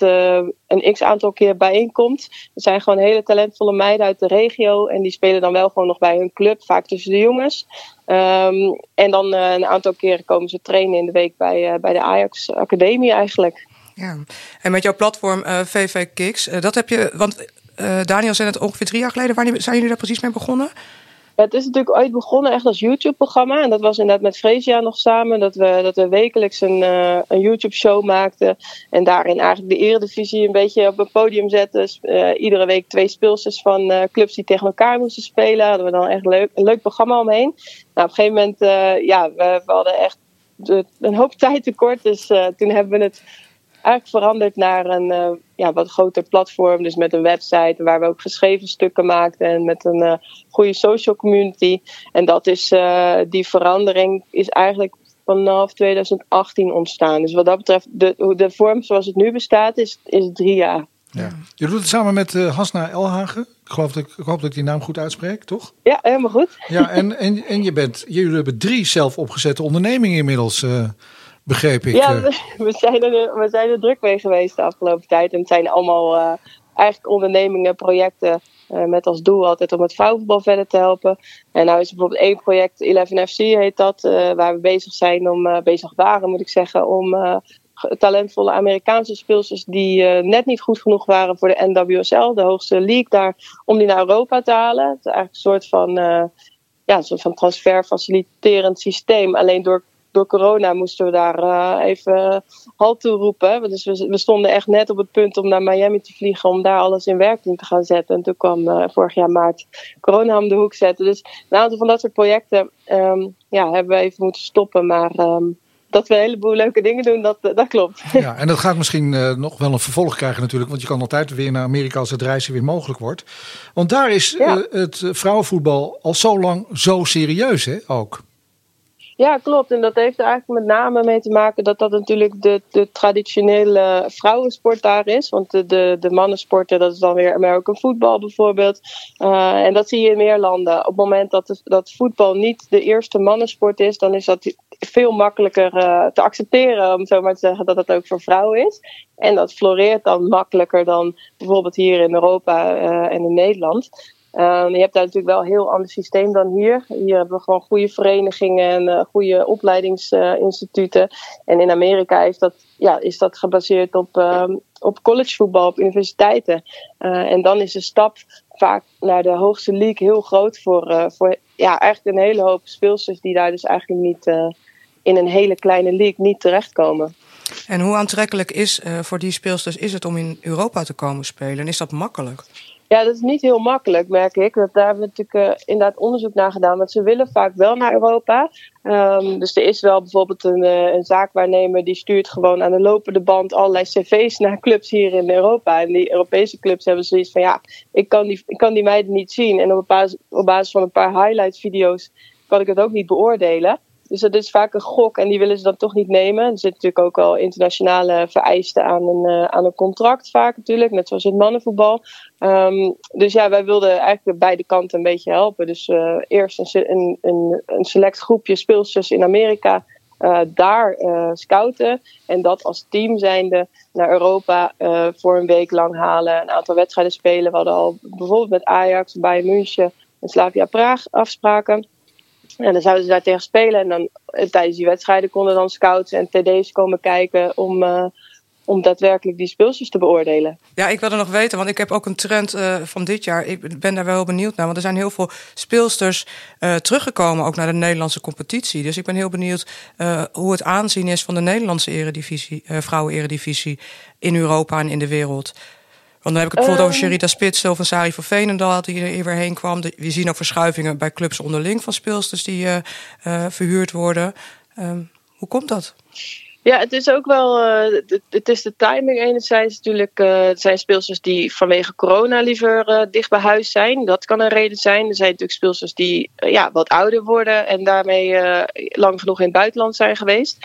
een x aantal keer bijeenkomt. Er zijn gewoon hele talentvolle meiden uit de regio en die spelen dan wel gewoon nog bij hun club, vaak tussen de jongens. Um, en dan een aantal keren komen ze trainen in de week bij, bij de Ajax Academie eigenlijk. Ja, en met jouw platform uh, VV Kicks, uh, dat heb je, want uh, Daniel zei het ongeveer drie jaar geleden. Wanneer zijn jullie daar precies mee begonnen? Het is natuurlijk ooit begonnen echt als YouTube-programma. En dat was inderdaad met Freesia nog samen. Dat we, dat we wekelijks een, een YouTube-show maakten. En daarin eigenlijk de eredivisie een beetje op een podium zetten. Iedere week twee speelsters van clubs die tegen elkaar moesten spelen. Hadden we dan echt leuk, een leuk programma omheen. Nou, op een gegeven moment, ja, we, hadden echt een hoop [laughs] tijd tekort. Dus toen hebben we het eigenlijk veranderd naar een uh, ja, wat groter platform. Dus met een website waar we ook geschreven stukken maakten. En met een uh, goede social community. En dat is, uh, die verandering is eigenlijk vanaf 2018 ontstaan. Dus wat dat betreft, de, de vorm zoals het nu bestaat, is, is drie jaar. Ja. Je doet het samen met Hasna Elhagen. Ik, geloof dat ik, ik hoop dat ik die naam goed uitspreek, toch? Ja, helemaal goed. Ja, en, en, en je bent, jullie hebben drie zelf opgezette ondernemingen inmiddels begreep ik. Ja, we, we, zijn er, we zijn er druk mee geweest de afgelopen tijd. En het zijn allemaal uh, eigenlijk ondernemingen, projecten uh, met als doel altijd om het vrouwenvoetbal verder te helpen. En nou is er bijvoorbeeld één project, 11FC heet dat, uh, waar we bezig zijn om, bezig waren moet ik zeggen, om talentvolle Amerikaanse speelsters die net niet goed genoeg waren voor de NWSL, de hoogste league daar, om die naar Europa te halen. Het is eigenlijk een soort van, ja, een soort van transferfaciliterend systeem. Alleen door door corona moesten we daar uh, even halt toe roepen. Dus we, we, stonden echt net op het punt om naar Miami te vliegen om daar alles in werking te gaan zetten. En toen kwam uh, vorig jaar maart corona om de hoek zetten. Dus een aantal van dat soort projecten um, ja, hebben we even moeten stoppen. Maar um, dat we een heleboel leuke dingen doen, dat, dat klopt. Ja, en dat gaat misschien uh, nog wel een vervolg krijgen natuurlijk. Want je kan altijd weer naar Amerika als het reizen weer mogelijk wordt. Want daar is ja. het vrouwenvoetbal al zo lang zo serieus hè, ook. Ja, klopt. En dat heeft er eigenlijk met name mee te maken dat dat natuurlijk de, de traditionele vrouwensport daar is. Want de, de, mannensporten, dat is dan weer American voetbal bijvoorbeeld. Uh, en dat zie je in meer landen. Op het moment dat, dat voetbal niet de eerste mannensport is, dan is dat veel makkelijker eh, te accepteren, om zo maar te zeggen, dat het ook voor vrouwen is. En dat floreert dan makkelijker dan bijvoorbeeld hier in Europa en in Nederland. Um, je hebt daar natuurlijk wel een heel ander systeem dan hier. Hier hebben we gewoon goede verenigingen en uh, goede opleidingsinstituten. en in Amerika is dat, ja, is dat gebaseerd op, um, op collegevoetbal, op universiteiten. Uh, en dan is de stap vaak naar de hoogste league heel groot voor, uh, voor ja, eigenlijk een hele hoop speelsters die daar dus eigenlijk niet in een hele kleine league niet terechtkomen. En hoe aantrekkelijk is voor die speelsters is het om in Europa te komen spelen? En is dat makkelijk? Ja, dat is niet heel makkelijk, merk ik. Dat, daar hebben we natuurlijk uh, inderdaad onderzoek naar gedaan. Want ze willen vaak wel naar Europa. Um, dus er is wel bijvoorbeeld een, uh, een, zaakwaarnemer die stuurt gewoon aan de lopende band allerlei cv's naar clubs hier in Europa. En die Europese clubs hebben zoiets van ja, ik kan die, ik kan die meiden niet zien. En op basis, op basis van een paar highlight video's kan ik het ook niet beoordelen. Dus dat is vaak een gok en die willen ze dan toch niet nemen. Er zitten natuurlijk ook al internationale vereisten aan een, uh, aan een contract vaak natuurlijk. Net zoals in het mannenvoetbal. Um, dus ja, wij wilden eigenlijk beide kanten een beetje helpen. Dus uh, eerst een, een, een, select groepje speelsters in Amerika uh, daar scouten. En dat als team zijnde naar Europa voor een week lang halen. Een aantal wedstrijden spelen. We hadden al bijvoorbeeld met Ajax, Bayern München en Slavia Praag afspraken. En dan zouden ze daar tegen spelen. En dan tijdens die wedstrijden konden dan scouts en TD's komen kijken om, uh, om daadwerkelijk die speelsters te beoordelen. Ja, ik wilde nog weten, want ik heb ook een trend uh, van dit jaar. Ik ben daar wel benieuwd naar, want er zijn heel veel speelsters teruggekomen, ook naar de Nederlandse competitie. Dus ik ben heel benieuwd hoe het aanzien is van de Nederlandse eredivisie, vrouwen-eredivisie in Europa en in de wereld. Want dan heb ik het bijvoorbeeld over Sherita Spits of een Sari van Veenendaal die er hier weer heen kwam. We zien ook verschuivingen bij clubs onderling van speelsters die uh, uh, verhuurd worden. Um, hoe komt dat? Ja, het is ook wel. Uh, het is de timing enerzijds natuurlijk. Uh, het zijn speelsters die vanwege corona liever uh, dicht bij huis zijn. Dat kan een reden zijn. Er zijn natuurlijk speelsters die ja, wat ouder worden en daarmee lang genoeg in het buitenland zijn geweest.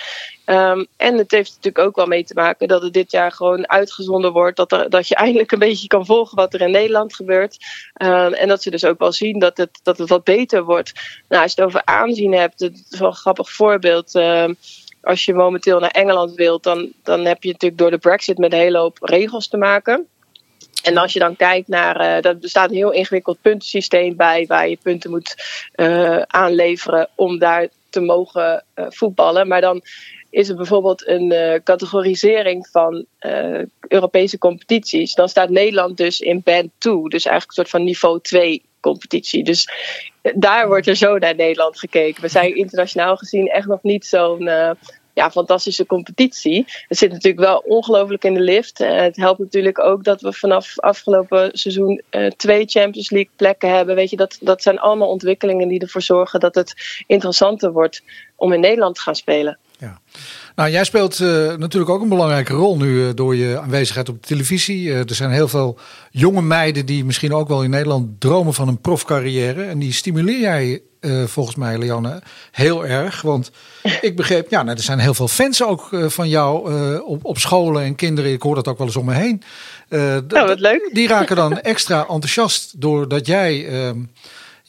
Um, en het heeft natuurlijk ook wel mee te maken dat het dit jaar gewoon uitgezonden wordt. Dat, er, dat je eindelijk een beetje kan volgen wat er in Nederland gebeurt. Um, en dat ze dus ook wel zien dat het, dat het wat beter wordt. Nou, als je het over aanzien hebt, het is wel een grappig voorbeeld. Um, als je momenteel naar Engeland wilt, dan, dan heb je natuurlijk door de Brexit met een hele hoop regels te maken. En als je dan kijkt naar, uh, er bestaat een heel ingewikkeld puntensysteem bij, waar je punten moet uh, aanleveren om daar te mogen uh, voetballen. Maar dan is er bijvoorbeeld een categorisering van Europese competities. Dan staat Nederland dus in band 2, dus eigenlijk een soort van niveau 2 competitie. Dus daar wordt er zo naar Nederland gekeken. We zijn internationaal gezien echt nog niet zo'n uh, ja, fantastische competitie. Het zit natuurlijk wel ongelooflijk in de lift. Uh, het helpt natuurlijk ook dat we vanaf afgelopen seizoen twee Champions League plekken hebben. Weet je, dat, dat zijn allemaal ontwikkelingen die ervoor zorgen dat het interessanter wordt om in Nederland te gaan spelen. Ja. Nou, jij speelt uh, natuurlijk ook een belangrijke rol nu uh, door je aanwezigheid op de televisie. Uh, er zijn heel veel jonge meiden die misschien ook wel in Nederland dromen van een profcarrière. En die stimuleer jij volgens mij, Leanne, heel erg. Want [laughs] ik begreep, ja, nou, er zijn heel veel fans ook van jou op, op scholen en kinderen. Ik hoor dat ook wel eens om me heen. nou, wat leuk. Die raken dan [laughs] extra enthousiast doordat jij ehm,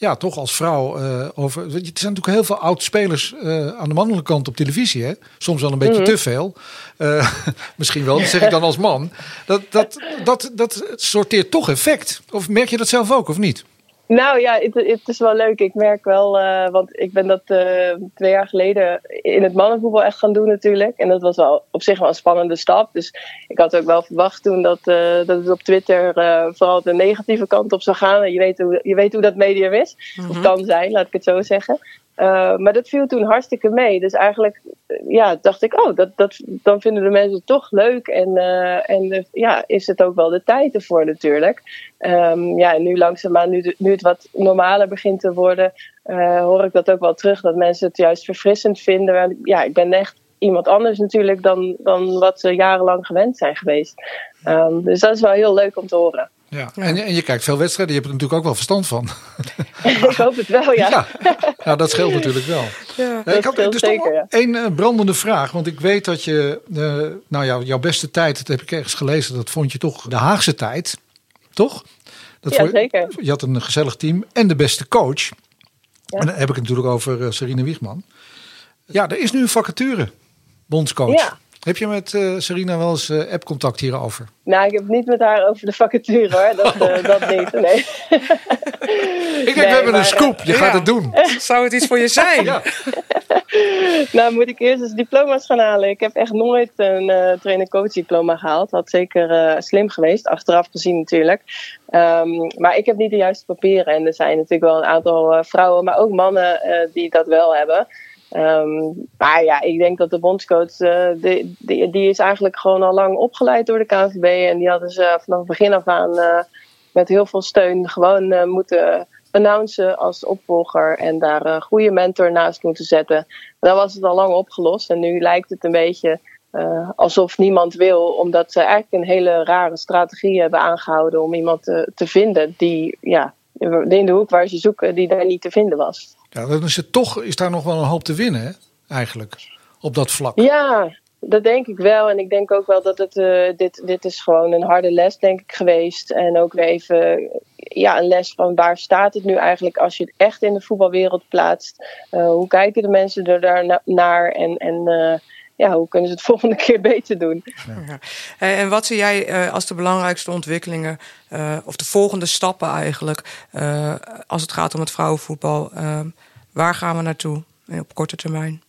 ja, toch als vrouw uh, over. Er zijn natuurlijk heel veel oud-spelers uh, aan de mannelijke kant op televisie. Hè? Soms wel een beetje mm -hmm. te veel. Uh, [laughs] misschien wel, dat zeg ik dan als man. Dat, dat, dat, dat sorteert toch effect. Of merk je dat zelf ook, of niet? Nou ja, het, het, is wel leuk. Ik merk wel, uh, want ik ben dat uh, twee jaar geleden in het mannenvoetbal echt gaan doen natuurlijk. En dat was wel op zich wel een spannende stap. Dus ik had ook wel verwacht toen dat, uh, dat het op Twitter vooral de negatieve kant op zou gaan. En je weet hoe, je weet hoe dat medium is. Mm -hmm. Of kan zijn, laat ik het zo zeggen. Uh, maar dat viel toen hartstikke mee. Dus eigenlijk ja, dacht ik, oh, dat, dat, dan vinden de mensen het toch leuk. En, uh, en ja, is het ook wel de tijd ervoor natuurlijk. Um, ja, en nu langzaamaan, nu, nu het wat normaler begint te worden, hoor ik dat ook wel terug. Dat mensen het juist verfrissend vinden. Ja, ik ben echt iemand anders natuurlijk dan, dan wat ze jarenlang gewend zijn geweest. Um, dus dat is wel heel leuk om te horen. Ja. En, en, je kijkt veel wedstrijden, je hebt er natuurlijk ook wel verstand van. [laughs] ik hoop het wel, ja. ja. Nou, dat scheelt natuurlijk wel. Ja, ik had dus zeker, één uh, brandende vraag. Want ik weet dat je, uh, nou ja, jouw beste tijd, dat heb ik ergens gelezen, dat vond je toch de Haagse tijd. Toch? Dat ja, zeker. Je had een gezellig team en de beste coach. En dan heb ik het natuurlijk over uh, Sarine Wiegman. Ja, er is nu een vacature, bondscoach. Ja. Heb je met uh, Serena wel eens uh, app-contact hierover? Nou, ik heb het niet met haar over de vacature hoor. Dat, uh, [laughs] dat niet. Nee. ik denk, nee, we hebben maar, een scoop. Je ja. gaat het doen. [laughs] Zou het iets voor je zijn? ja. [laughs] nou, moet ik eerst eens diploma's gaan halen. Ik heb echt nooit een uh, trainer-coach diploma gehaald. Dat had zeker uh, slim geweest, achteraf gezien natuurlijk. Um, maar ik heb niet de juiste papieren. En er zijn natuurlijk wel een aantal uh, vrouwen, maar ook mannen die dat wel hebben. Um, maar ja, ik denk dat de bondscoach, die, die, die, is eigenlijk gewoon al lang opgeleid door de KNVB. En die hadden ze vanaf het begin af aan met heel veel steun gewoon moeten announcen als opvolger en daar een goede mentor naast moeten zetten. Dan was het al lang opgelost en nu lijkt het een beetje alsof niemand wil, omdat ze eigenlijk een hele rare strategie hebben aangehouden om iemand te, te vinden die ja, in de hoek waar ze zoeken, die daar niet te vinden was. Ja, dan is het toch is daar nog wel een hoop te winnen, eigenlijk, op dat vlak. Ja, dat denk ik wel. En ik denk ook wel dat het, uh, dit, dit is gewoon een harde les, denk ik, geweest. En ook weer even ja, een les van waar staat het nu eigenlijk als je het echt in de voetbalwereld plaatst. Uh, hoe kijken de mensen er daar naar en, en uh, ja, hoe kunnen ze het [laughs] volgende keer beter doen. Ja. En wat zie jij als de belangrijkste ontwikkelingen, of de volgende stappen eigenlijk, als het gaat om het vrouwenvoetbal? waar gaan we naartoe op korte termijn?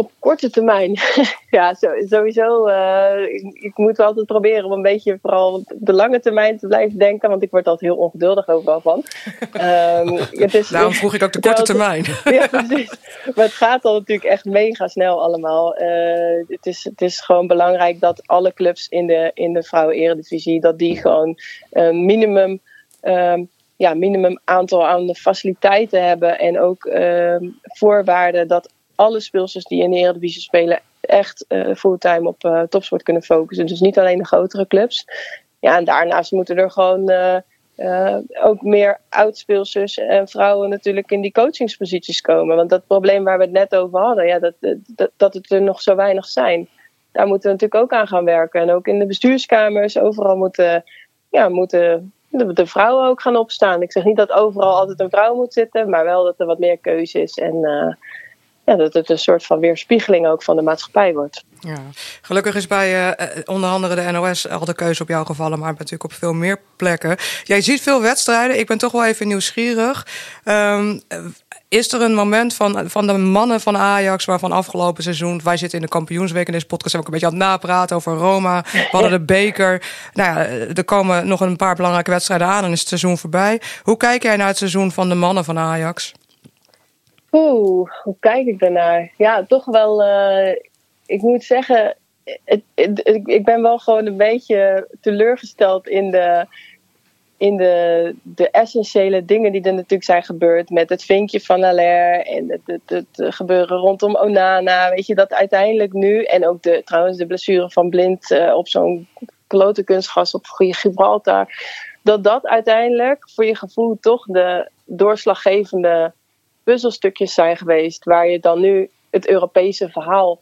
Op korte termijn, [laughs] ja, sowieso. Uh, ik, ik, moet altijd proberen om een beetje vooral op de lange termijn te blijven denken, want ik word altijd heel ongeduldig overal van. [laughs] um, is, Daarom vroeg ik ook de korte termijn. [laughs] ja, precies. Maar het gaat al natuurlijk echt mega snel allemaal. Uh, het, is, het is gewoon belangrijk dat alle clubs in de, in de vrouwen-eredivisie, dat die gewoon een minimum. Um, ja, minimum aantal aan de faciliteiten hebben en ook uh, voorwaarden dat alle speelsters die in de Eredivisie spelen echt uh, fulltime op uh, topsport kunnen focussen. Dus niet alleen de grotere clubs. Ja, en daarnaast moeten er gewoon uh, ook meer oudspeelsters en vrouwen natuurlijk in die coachingsposities komen. Want dat probleem waar we het net over hadden, ja, dat, dat, dat het er nog zo weinig zijn. Daar moeten we natuurlijk ook aan gaan werken. En ook in de bestuurskamers, overal moeten, ja, moeten de, de vrouwen ook gaan opstaan. Ik zeg niet dat overal altijd een vrouw moet zitten, maar wel dat er wat meer keuze is. En dat het een soort van weerspiegeling ook van de maatschappij wordt. Ja. Gelukkig is bij uh, onder andere de NOS al de keuze op jou gevallen, maar natuurlijk op veel meer plekken. Jij ziet veel wedstrijden. Ik ben toch wel even nieuwsgierig. Um, is er een moment van, van de mannen van Ajax waarvan afgelopen seizoen... wij zitten in de kampioensweek in deze podcast... hebben we ook een beetje aan het napraten over Roma. We hadden de beker. Nou ja, er komen nog een paar belangrijke wedstrijden aan... en is het seizoen voorbij. Hoe kijk jij naar het seizoen van de mannen van Ajax? Oeh, hoe kijk ik daarnaar? Ja, toch wel. Uh, ik moet zeggen, het, ik ben wel gewoon een beetje teleurgesteld in de, in de, de essentiële dingen die er natuurlijk zijn gebeurd. Met het vinkje van Allaire en het, gebeuren rondom Onana. Weet je, dat uiteindelijk nu. En ook de, trouwens de blessure van Blind uh, op zo'n klote kunstgas op Gibraltar. Dat dat uiteindelijk voor je gevoel toch de doorslaggevende puzzelstukjes zijn geweest waar je dan nu het Europese verhaal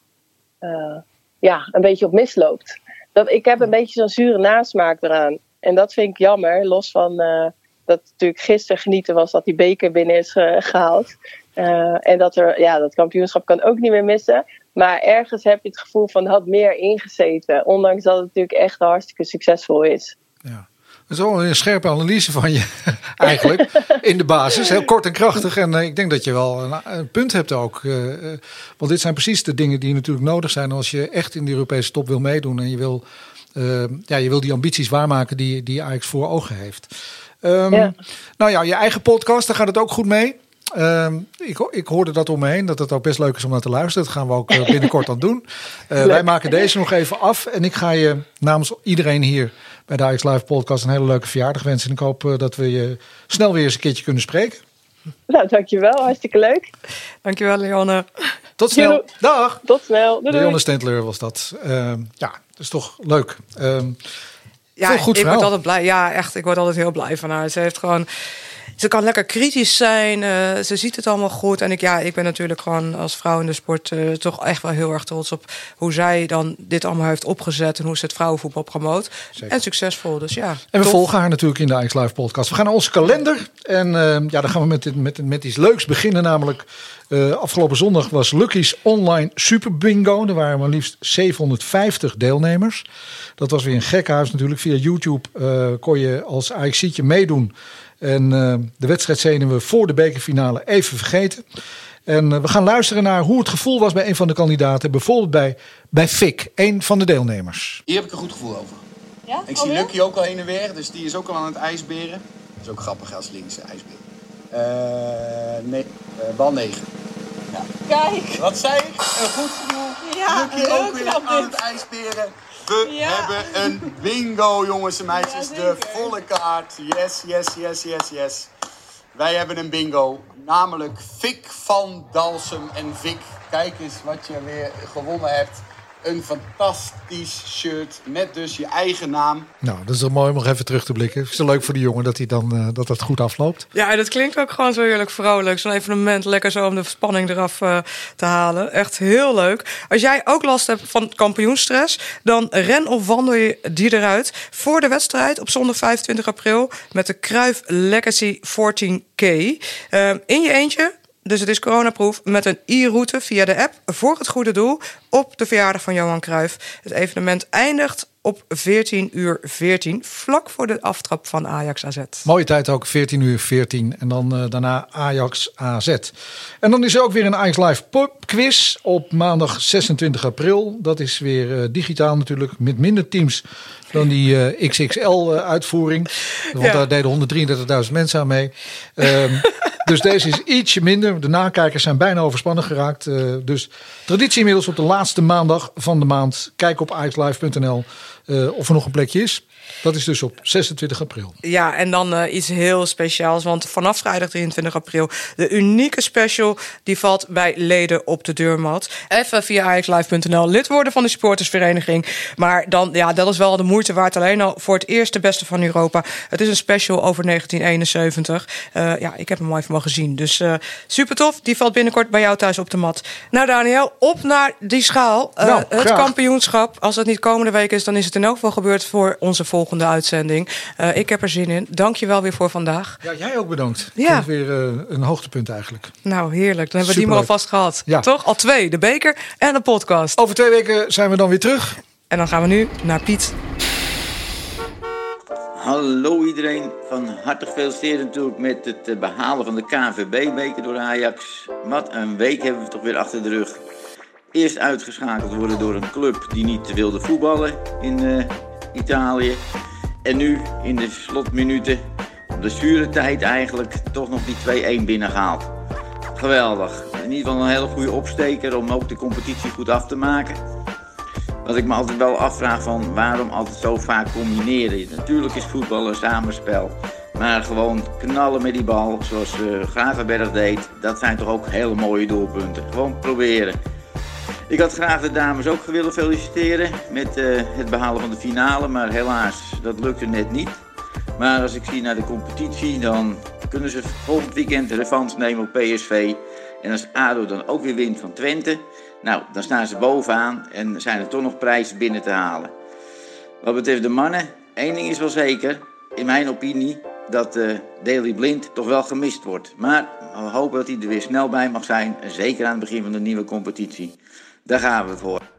uh, ja, een beetje op misloopt. Dat, ik heb een beetje zo'n zure nasmaak eraan. En dat vind ik jammer, los van uh, dat natuurlijk gisteren genieten was dat die beker binnen is gehaald. Uh, en dat er, ja, dat kampioenschap kan ook niet meer missen. Maar ergens heb je het gevoel van had meer ingezeten. Ondanks dat het natuurlijk echt hartstikke succesvol is. Ja. Dat is wel een scherpe analyse van je, [laughs] eigenlijk, in de basis. Heel kort en krachtig. En uh, ik denk dat je wel een, een punt hebt ook. Uh, uh, want dit zijn precies de dingen die natuurlijk nodig zijn als je echt in de Europese top wil meedoen. En je wil, ja, je wil die ambities waarmaken die, die Ajax voor ogen heeft. Um, ja. Nou ja, je eigen podcast, daar gaat het ook goed mee. Um, ik, ik, hoorde dat om me heen, dat het ook best leuk is om naar te luisteren. Dat gaan we ook [laughs] binnenkort aan doen. Uh, wij maken deze nog even af. En ik ga je namens iedereen hier bij de Ajax Live podcast een hele leuke verjaardag wensen. En ik hoop uh, dat we je snel weer eens een keertje kunnen spreken. Nou, dankjewel. Hartstikke leuk. Dankjewel, Leonne. Tot snel. Dag. Tot snel. Doei, Leonne Stentleur was dat. Uh, ja, dat is toch leuk. ja, goed ik word altijd blij. Ja, echt. Ik word altijd heel blij van haar. Ze heeft gewoon ze kan lekker kritisch zijn. eh, ze ziet het allemaal goed. En ik, ja, ik ben natuurlijk gewoon als vrouw in de sport eh, toch echt wel heel erg trots op hoe zij dan dit allemaal heeft opgezet en hoe ze het vrouwenvoetbal promoot. En succesvol. Dus ja. En we tof. volgen haar natuurlijk in de Ajax Live podcast. We gaan naar onze kalender. En eh, ja, dan gaan we met, met, met iets leuks beginnen. Namelijk, eh, afgelopen zondag was Lucky's online super bingo. Er waren maar liefst 750 deelnemers. Dat was weer een gekhuis natuurlijk. Via YouTube eh, kon je als Ajaxietje meedoen. En eh, de wedstrijd zenuwen voor de bekerfinale even vergeten. En we gaan luisteren naar hoe het gevoel was bij een van de kandidaten. Bijvoorbeeld bij, bij Fik, een van de deelnemers. Hier heb ik een goed gevoel over. Ja? Ik zie Lucky ook al heen en weer, dus die is ook al aan het ijsberen. Dat is ook grappig als linkse ijsbeer. Eh nee, eh, bal 9. Ja. Kijk. Wat zei ik? Een goed gevoel. Ja, Lucky ook weer aan dit. het ijsberen. We Ja. hebben een bingo, jongens en meisjes. de volle kaart. Yes, yes, yes, yes, yes. Wij hebben een bingo. Namelijk Vic van Dalsem en Vic. Kijk eens wat je weer gewonnen hebt. Een fantastisch shirt met dus je eigen naam. Nou, dat is wel mooi om nog even terug te blikken. Het is leuk voor die jongen dat hij dan eh, dat dat goed afloopt. Ja, en dat klinkt ook gewoon zo heerlijk vrolijk. Zo'n evenement, lekker zo om de spanning eraf eh, te halen. Echt heel leuk. Als jij ook last hebt van kampioenstress... dan ren of wandel je die eruit voor de wedstrijd op zondag 25 april... met de Kruif Legacy 14K. Eh, in je eentje... Dus het is coronaproof met een e-route via de app voor het goede doel op de verjaardag van Johan Cruijff. Het evenement eindigt op 14 uur 14, vlak voor de aftrap van Ajax AZ. Mooie tijd ook, 14 uur 14. En dan eh, daarna Ajax AZ. En dan is er ook weer een Ajax Live pub quiz op maandag 26 april. Dat is weer eh, digitaal natuurlijk, met minder teams dan die eh, XXL-uitvoering. Want Ja. daar deden 133.000 mensen aan mee. Ehm, [laughs] dus deze is ietsje minder. De nakijkers zijn bijna overspannen geraakt. Eh, dus traditie inmiddels op de laatste maandag van de maand. Kijk op ajaxlive.nl eh, of er nog een plekje is. Dat is dus op 26 april. Ja, en dan eh, iets heel speciaals. Want vanaf vrijdag 23 april, de unieke special, die valt bij leden op de deurmat. Even via ajaxlive.nl lid worden van de supportersvereniging. Maar dan, ja, dat is wel de moeite waard. Alleen al voor het eerste beste van Europa. Het is een special over 1971. Eh, ja, ik heb hem al even mogen zien. Dus eh, super tof. Die valt binnenkort bij jou thuis op de mat. Nou, Daniel, op naar die schaal. Nou, het graag. kampioenschap. Als het niet komende week is, dan is het in elk geval gebeurd voor onze volgende uitzending. Eh, ik heb er zin in. Dank je wel weer voor vandaag. Ja, jij ook bedankt. Ja. Het weer eh, een hoogtepunt eigenlijk. Nou, heerlijk. Dan hebben we die maar alvast gehad. Ja. Toch? Al twee. De beker en de podcast. Over twee weken zijn we dan weer terug. En dan gaan we nu naar Piet. Hallo iedereen, van harte gefeliciteerd natuurlijk met het eh, behalen van de KNVB-beker door Ajax. Wat een week hebben we toch weer achter de rug. Eerst uitgeschakeld worden door een club die niet wilde voetballen in eh, Italië. En nu in de slotminuten, op de zure tijd eigenlijk, toch nog die 2-1 binnengehaald. Geweldig. In ieder geval een hele goede opsteker om ook de competitie goed af te maken. Wat ik me altijd wel afvraag van waarom altijd zo vaak combineren. Natuurlijk is voetbal een samenspel. Maar gewoon knallen met die bal zoals eh Gravenberg deed. Dat zijn toch ook hele mooie doelpunten. Gewoon proberen. Ik had graag de dames ook willen feliciteren met eh, het behalen van de finale. Maar helaas, dat lukte net niet. Maar als ik zie naar de competitie, dan kunnen ze volgend weekend revanche nemen op PSV. En als ADO dan ook weer wint van Twente, nou, dan staan ze bovenaan en zijn er toch nog prijzen binnen te halen. Wat betreft de mannen, één ding is wel zeker, in mijn opinie, dat eh Daley Blind toch wel gemist wordt. Maar we hopen dat hij er weer snel bij mag zijn, zeker aan het begin van de nieuwe competitie. Daar gaan we voor.